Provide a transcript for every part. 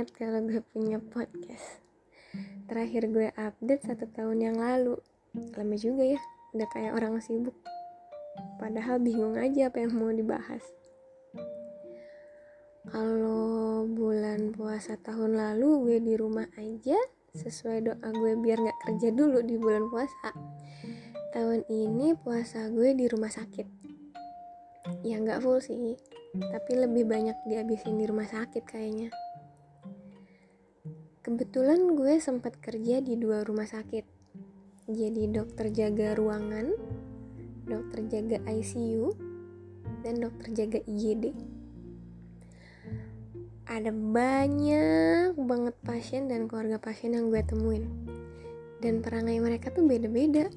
banget kalau gue punya podcast. Terakhir gue update satu tahun yang lalu. Lama juga ya, udah kayak orang sibuk. Padahal bingung aja apa yang mau dibahas. Kalau bulan puasa tahun lalu gue di rumah aja sesuai doa gue biar gak kerja dulu di bulan puasa. Tahun ini puasa gue di rumah sakit. Ya nggak full sih, tapi lebih banyak dihabisin di rumah sakit kayaknya. Kebetulan gue sempat kerja di dua rumah sakit. Jadi dokter jaga ruangan, dokter jaga ICU, dan dokter jaga IGD. Ada banyak banget pasien dan keluarga pasien yang gue temuin. Dan perangai mereka tuh beda-beda.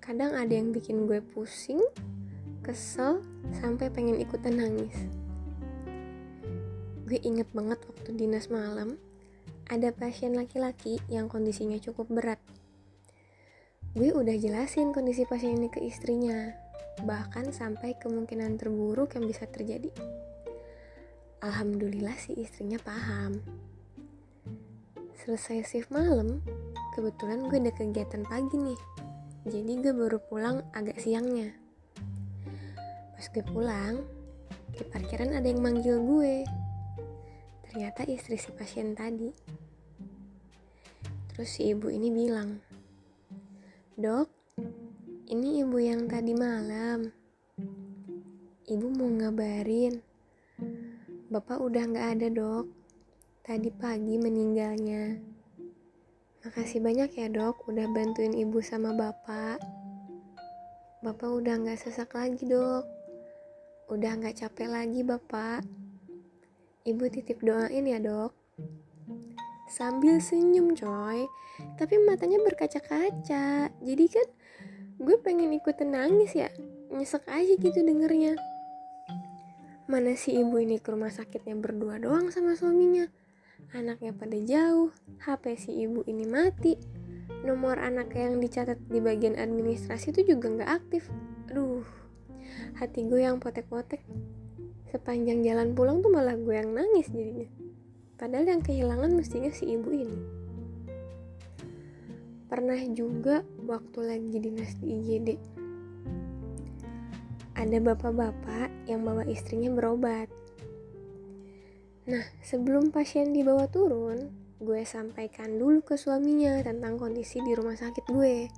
Kadang ada yang bikin gue pusing, kesel, sampai pengen ikutan nangis. Gue inget banget waktu dinas malam, ada pasien laki-laki yang kondisinya cukup berat. Gue udah jelasin kondisi pasien ini ke istrinya, bahkan sampai kemungkinan terburuk yang bisa terjadi. Alhamdulillah si istrinya paham. Selesai shift malam, kebetulan gue ada kegiatan pagi nih. Jadi gue baru pulang agak siangnya. Pas gue pulang, di parkiran ada yang manggil gue. Ternyata istri si pasien tadi. Terus si ibu ini bilang, Dok, ini ibu yang tadi malam. Ibu mau ngabarin. Bapak udah gak ada dok. Tadi pagi meninggalnya. Makasih banyak ya dok, udah bantuin ibu sama bapak. Bapak udah gak sesak lagi dok. Udah gak capek lagi bapak. Ibu titip doain ya dok. Sambil senyum coy. Tapi matanya berkaca-kaca. Jadi kan gue pengen ikutan nangis ya. Nyesek aja gitu dengernya. Mana si ibu ini ke rumah sakitnya berdua doang sama suaminya. Anaknya pada jauh, HP si ibu ini mati. Nomor anak yang dicatat di bagian administrasi itu juga nggak aktif. Aduh, hati gue yang potek-potek sepanjang jalan pulang tuh malah gue yang nangis jadinya. Padahal yang kehilangan mestinya si ibu ini. Pernah juga waktu lagi dinas di IGD ada bapak-bapak yang bawa istrinya berobat. Nah sebelum pasien dibawa turun gue sampaikan dulu ke suaminya tentang kondisi di rumah sakit gue.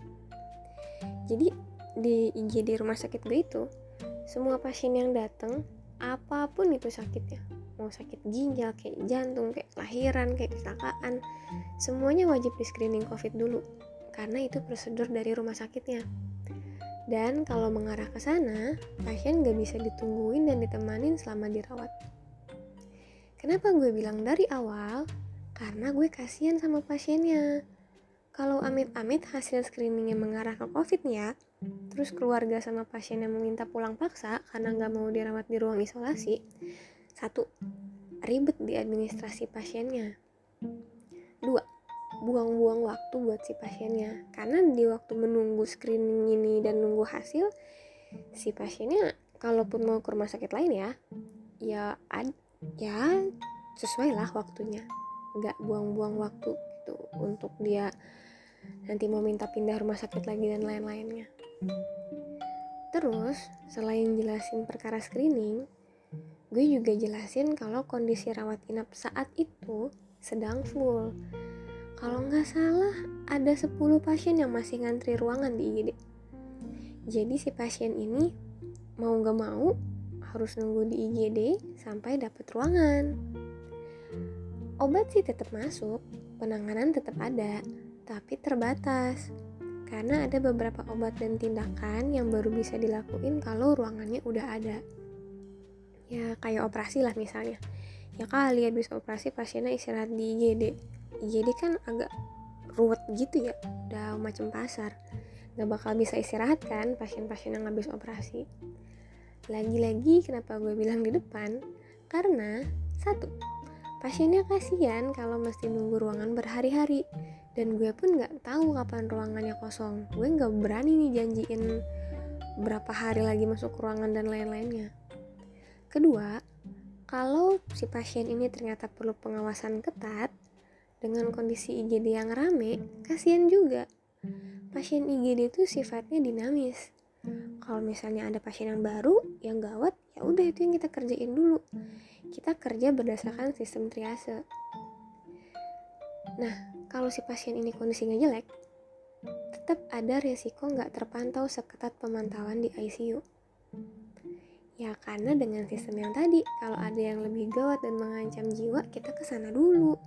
Jadi di IGD rumah sakit gue itu semua pasien yang datang apa pun itu sakitnya. Mau sakit ginjal kayak jantung kayak lahiran kayak kecelakaan. Semuanya wajib di screening covid dulu karena itu prosedur dari rumah sakitnya. Dan kalau mengarah ke sana pasien gak bisa ditungguin dan ditemanin selama dirawat. Kenapa gue bilang dari awal? Karena gue kasihan sama pasiennya. Kalau amit-amit hasil screeningnya mengarah ke covid ya terus keluarga sama pasien yang meminta pulang paksa karena nggak mau dirawat di ruang isolasi satu ribet di administrasi pasiennya. Dua buang-buang waktu buat si pasiennya. Karena di waktu menunggu screening ini dan nunggu hasil si pasiennya kalaupun mau ke rumah sakit lain ya ya ad, ya sesuai lah waktunya. Nggak buang-buang waktu gitu untuk dia nanti mau minta pindah rumah sakit lagi dan lain-lainnya. Terus, selain jelasin perkara screening, gue juga jelasin kalau kondisi rawat inap saat itu sedang full. Kalau nggak salah, ada 10 pasien yang masih ngantri ruangan di IGD. Jadi si pasien ini mau nggak mau harus nunggu di IGD sampai dapat ruangan. Obat sih tetap masuk, penanganan tetap ada, tapi terbatas karena ada beberapa obat dan tindakan yang baru bisa dilakuin kalau ruangannya udah ada. Ya kayak operasi lah misalnya. Ya kali habis operasi pasiennya istirahat di IGD IGD kan agak ruwet gitu ya udah macam pasar. Gak bakal bisa istirahat kan pasien-pasien yang habis operasi. Lagi-lagi kenapa gue bilang di depan? Karena satu pasiennya kasihan kalau mesti nunggu ruangan berhari-hari dan gue pun nggak tahu kapan ruangannya kosong gue nggak berani nih janjiin berapa hari lagi masuk ruangan dan lain-lainnya kedua kalau si pasien ini ternyata perlu pengawasan ketat dengan kondisi IGD yang rame, kasihan juga. Pasien IGD itu sifatnya dinamis. Kalau misalnya ada pasien yang baru, yang gawat, ya udah itu yang kita kerjain dulu. Kita kerja berdasarkan sistem triase. Nah, kalau si pasien ini kondisinya jelek, tetap ada resiko nggak terpantau seketat pemantauan di ICU. Ya karena dengan sistem yang tadi, kalau ada yang lebih gawat dan mengancam jiwa, kita ke sana dulu.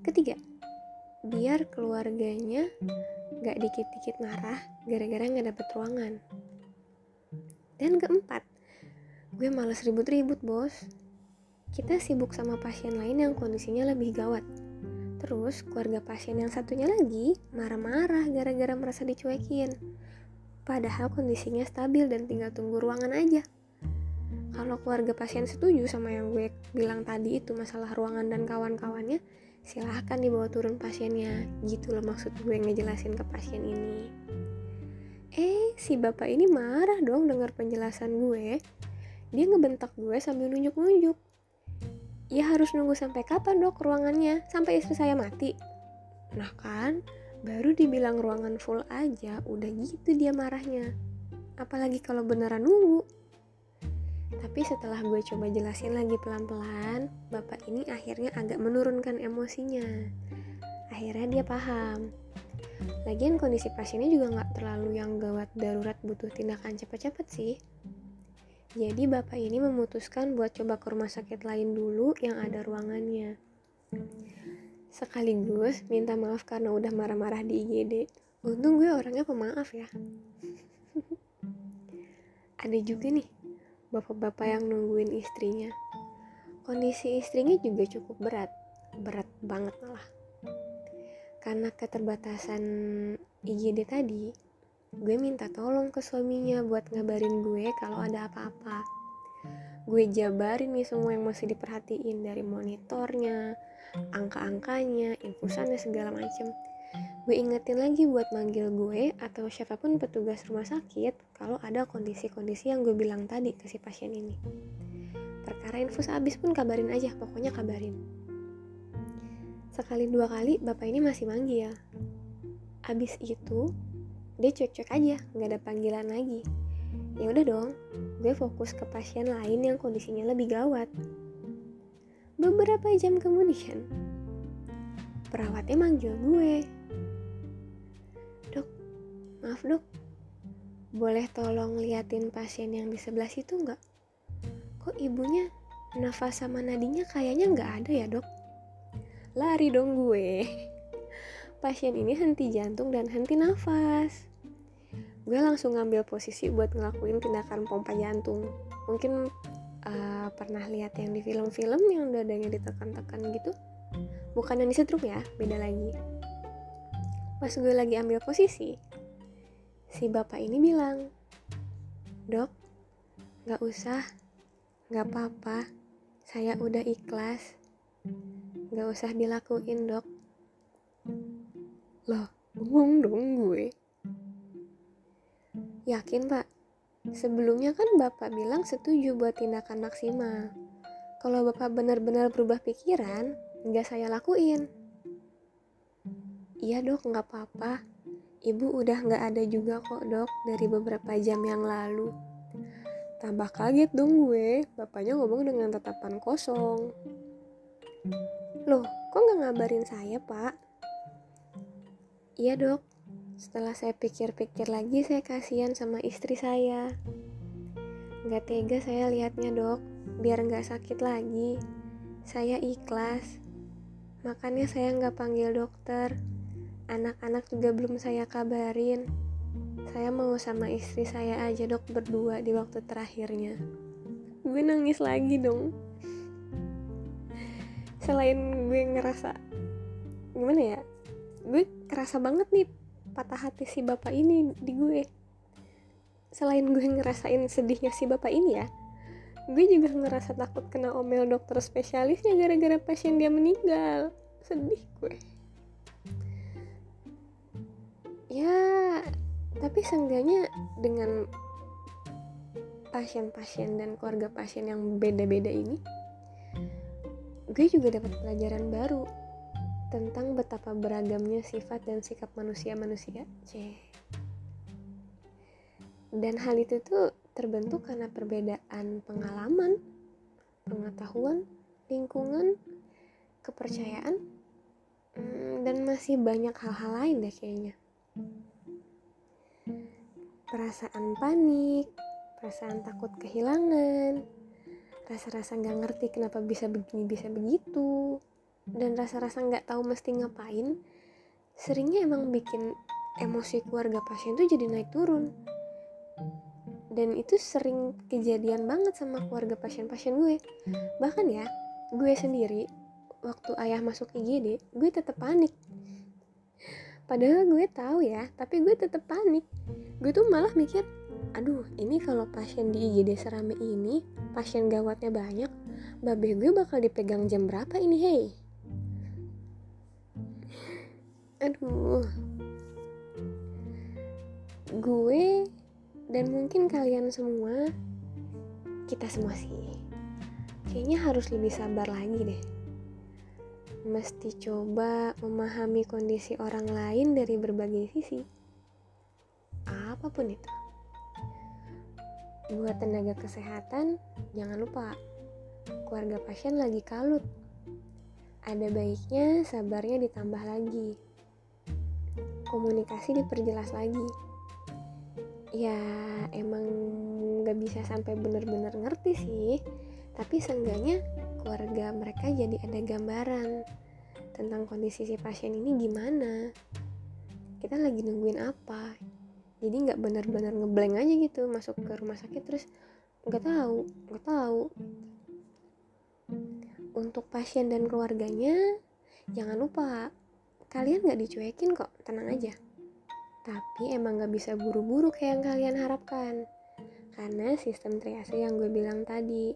Ketiga, biar keluarganya nggak dikit-dikit marah gara-gara nggak dapet ruangan. Dan keempat, gue males ribut-ribut bos. Kita sibuk sama pasien lain yang kondisinya lebih gawat. Terus keluarga pasien yang satunya lagi marah-marah gara-gara merasa dicuekin. Padahal kondisinya stabil dan tinggal tunggu ruangan aja. Kalau keluarga pasien setuju sama yang gue bilang tadi itu masalah ruangan dan kawan-kawannya, silahkan dibawa turun pasiennya. Gitu loh maksud gue ngejelasin ke pasien ini. Eh, si bapak ini marah dong dengar penjelasan gue. Dia ngebentak gue sambil nunjuk-nunjuk. Ya harus nunggu sampai kapan dok ruangannya? Sampai istri saya mati? Nah kan, baru dibilang ruangan full aja, udah gitu dia marahnya. Apalagi kalau beneran nunggu. Tapi setelah gue coba jelasin lagi pelan-pelan, bapak ini akhirnya agak menurunkan emosinya. Akhirnya dia paham. Lagian kondisi pasiennya juga nggak terlalu yang gawat darurat butuh tindakan cepet-cepet sih. Jadi bapak ini memutuskan buat coba ke rumah sakit lain dulu yang ada ruangannya. Sekaligus minta maaf karena udah marah-marah di IGD. Untung gue orangnya pemaaf ya. ada juga nih bapak-bapak yang nungguin istrinya. Kondisi istrinya juga cukup berat, berat banget malah. Karena keterbatasan IGD tadi, gue minta tolong ke suaminya buat ngabarin gue kalau ada apa-apa. Gue jabarin nih semua yang masih diperhatiin dari monitornya angka-angkanya infusannya segala macem. Gue ingetin lagi buat manggil gue atau siapa pun petugas rumah sakit kalau ada kondisi-kondisi yang gue bilang tadi ke si pasien ini. Perkara infus habis pun kabarin aja pokoknya kabarin. Sekali dua kali bapak ini masih manggil. Abis itu dia cuek-cuek aja nggak ada panggilan lagi. Ya udah dong gue fokus ke pasien lain yang kondisinya lebih gawat. Beberapa jam kemudian perawatnya manggil gue. Dok maaf dok boleh tolong liatin pasien yang di sebelah situ nggak? Kok ibunya nafas sama nadinya kayaknya nggak ada ya dok? Lari dong gue. Pasien ini henti jantung dan henti nafas. Gue langsung ngambil posisi buat ngelakuin tindakan pompa jantung. Mungkin uh, pernah lihat yang di film-film yang dadanya ditekan-tekan gitu. Bukan yang disetrum ya, beda lagi. Pas gue lagi ambil posisi, si bapak ini bilang, Dok, gak usah, gak apa-apa, saya udah ikhlas. Gak usah dilakuin dok, lah, ngomong dong gue. Yakin pak? Sebelumnya kan bapak bilang setuju buat tindakan maksimal. Kalau bapak benar-benar berubah pikiran, nggak saya lakuin. Iya dok, nggak apa-apa. Ibu udah nggak ada juga kok dok dari beberapa jam yang lalu. Tambah kaget dong gue, bapaknya ngomong dengan tatapan kosong. Loh, kok nggak ngabarin saya pak? Iya dok, setelah saya pikir-pikir lagi saya kasihan sama istri saya. Gak tega saya lihatnya dok, biar gak sakit lagi. Saya ikhlas, makanya saya gak panggil dokter. Anak-anak juga belum saya kabarin. Saya mau sama istri saya aja dok berdua di waktu terakhirnya. Gue nangis lagi dong. Selain gue ngerasa gimana ya gue kerasa banget nih patah hati si bapak ini di gue. Selain gue ngerasain sedihnya si bapak ini ya gue juga ngerasa takut kena omel dokter spesialisnya gara-gara pasien dia meninggal. Sedih gue. Ya tapi seenggaknya dengan pasien-pasien dan keluarga pasien yang beda-beda ini gue juga dapat pelajaran baru tentang betapa beragamnya sifat dan sikap manusia-manusia. Dan hal itu tuh terbentuk karena perbedaan pengalaman, pengetahuan, lingkungan, kepercayaan, hmm, dan masih banyak hal-hal lain deh kayaknya. Perasaan panik, perasaan takut kehilangan, rasa-rasa nggak ngerti kenapa bisa begini bisa begitu, dan rasa-rasa nggak tahu mesti ngapain seringnya emang bikin emosi keluarga pasien tuh jadi naik turun. Dan itu sering kejadian banget sama keluarga pasien-pasien gue. Bahkan ya gue sendiri waktu ayah masuk IGD gue tetap panik. Padahal gue tahu ya tapi gue tetap panik. Gue tuh malah mikir aduh ini kalau pasien di IGD serame ini pasien gawatnya banyak babe gue bakal dipegang jam berapa ini hei aduh. Gue dan mungkin kalian semua kita semua sih kayaknya harus lebih sabar lagi deh. Mesti coba memahami kondisi orang lain dari berbagai sisi. Apa pun itu. Buat tenaga kesehatan jangan lupa keluarga pasien lagi kalut. Ada baiknya sabarnya ditambah lagi komunikasi diperjelas lagi. Ya emang gak bisa sampai bener-bener ngerti sih. Tapi seenggaknya keluarga mereka jadi ada gambaran tentang kondisi si pasien ini gimana. Kita lagi nungguin apa. Jadi nggak bener-bener ngeblank aja gitu masuk ke rumah sakit terus nggak tahu nggak tahu. Untuk pasien dan keluarganya jangan lupa kalian gak dicuekin kok tenang aja. Tapi emang gak bisa buru-buru kayak yang kalian harapkan. Karena sistem triase yang gue bilang tadi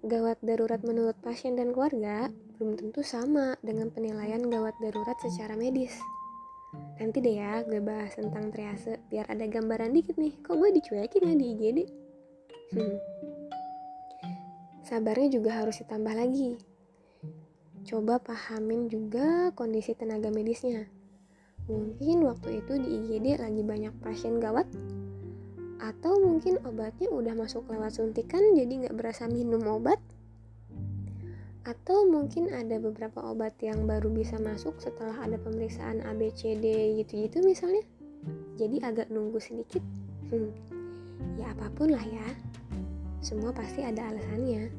gawat darurat menurut pasien dan keluarga belum tentu sama dengan penilaian gawat darurat secara medis. Nanti deh ya gue bahas tentang triase biar ada gambaran dikit nih kok gue dicuekin ya di IGD hmm. sabarnya juga harus ditambah lagi coba pahamin juga kondisi tenaga medisnya. Mungkin waktu itu di IGD lagi banyak pasien gawat, atau mungkin obatnya udah masuk lewat suntikan jadi nggak berasa minum obat, atau mungkin ada beberapa obat yang baru bisa masuk setelah ada pemeriksaan ABCD gitu-gitu misalnya. Jadi agak nunggu sedikit. Hmm, ya apa pun lah ya. Semua pasti ada alasannya.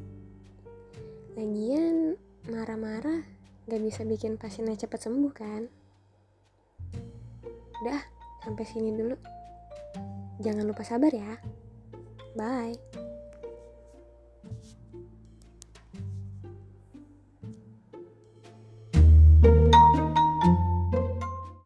Lagian marah-marah gak bisa bikin pasiennya cepat sembuh kan? Udah, sampai sini dulu. Jangan lupa sabar ya. Bye.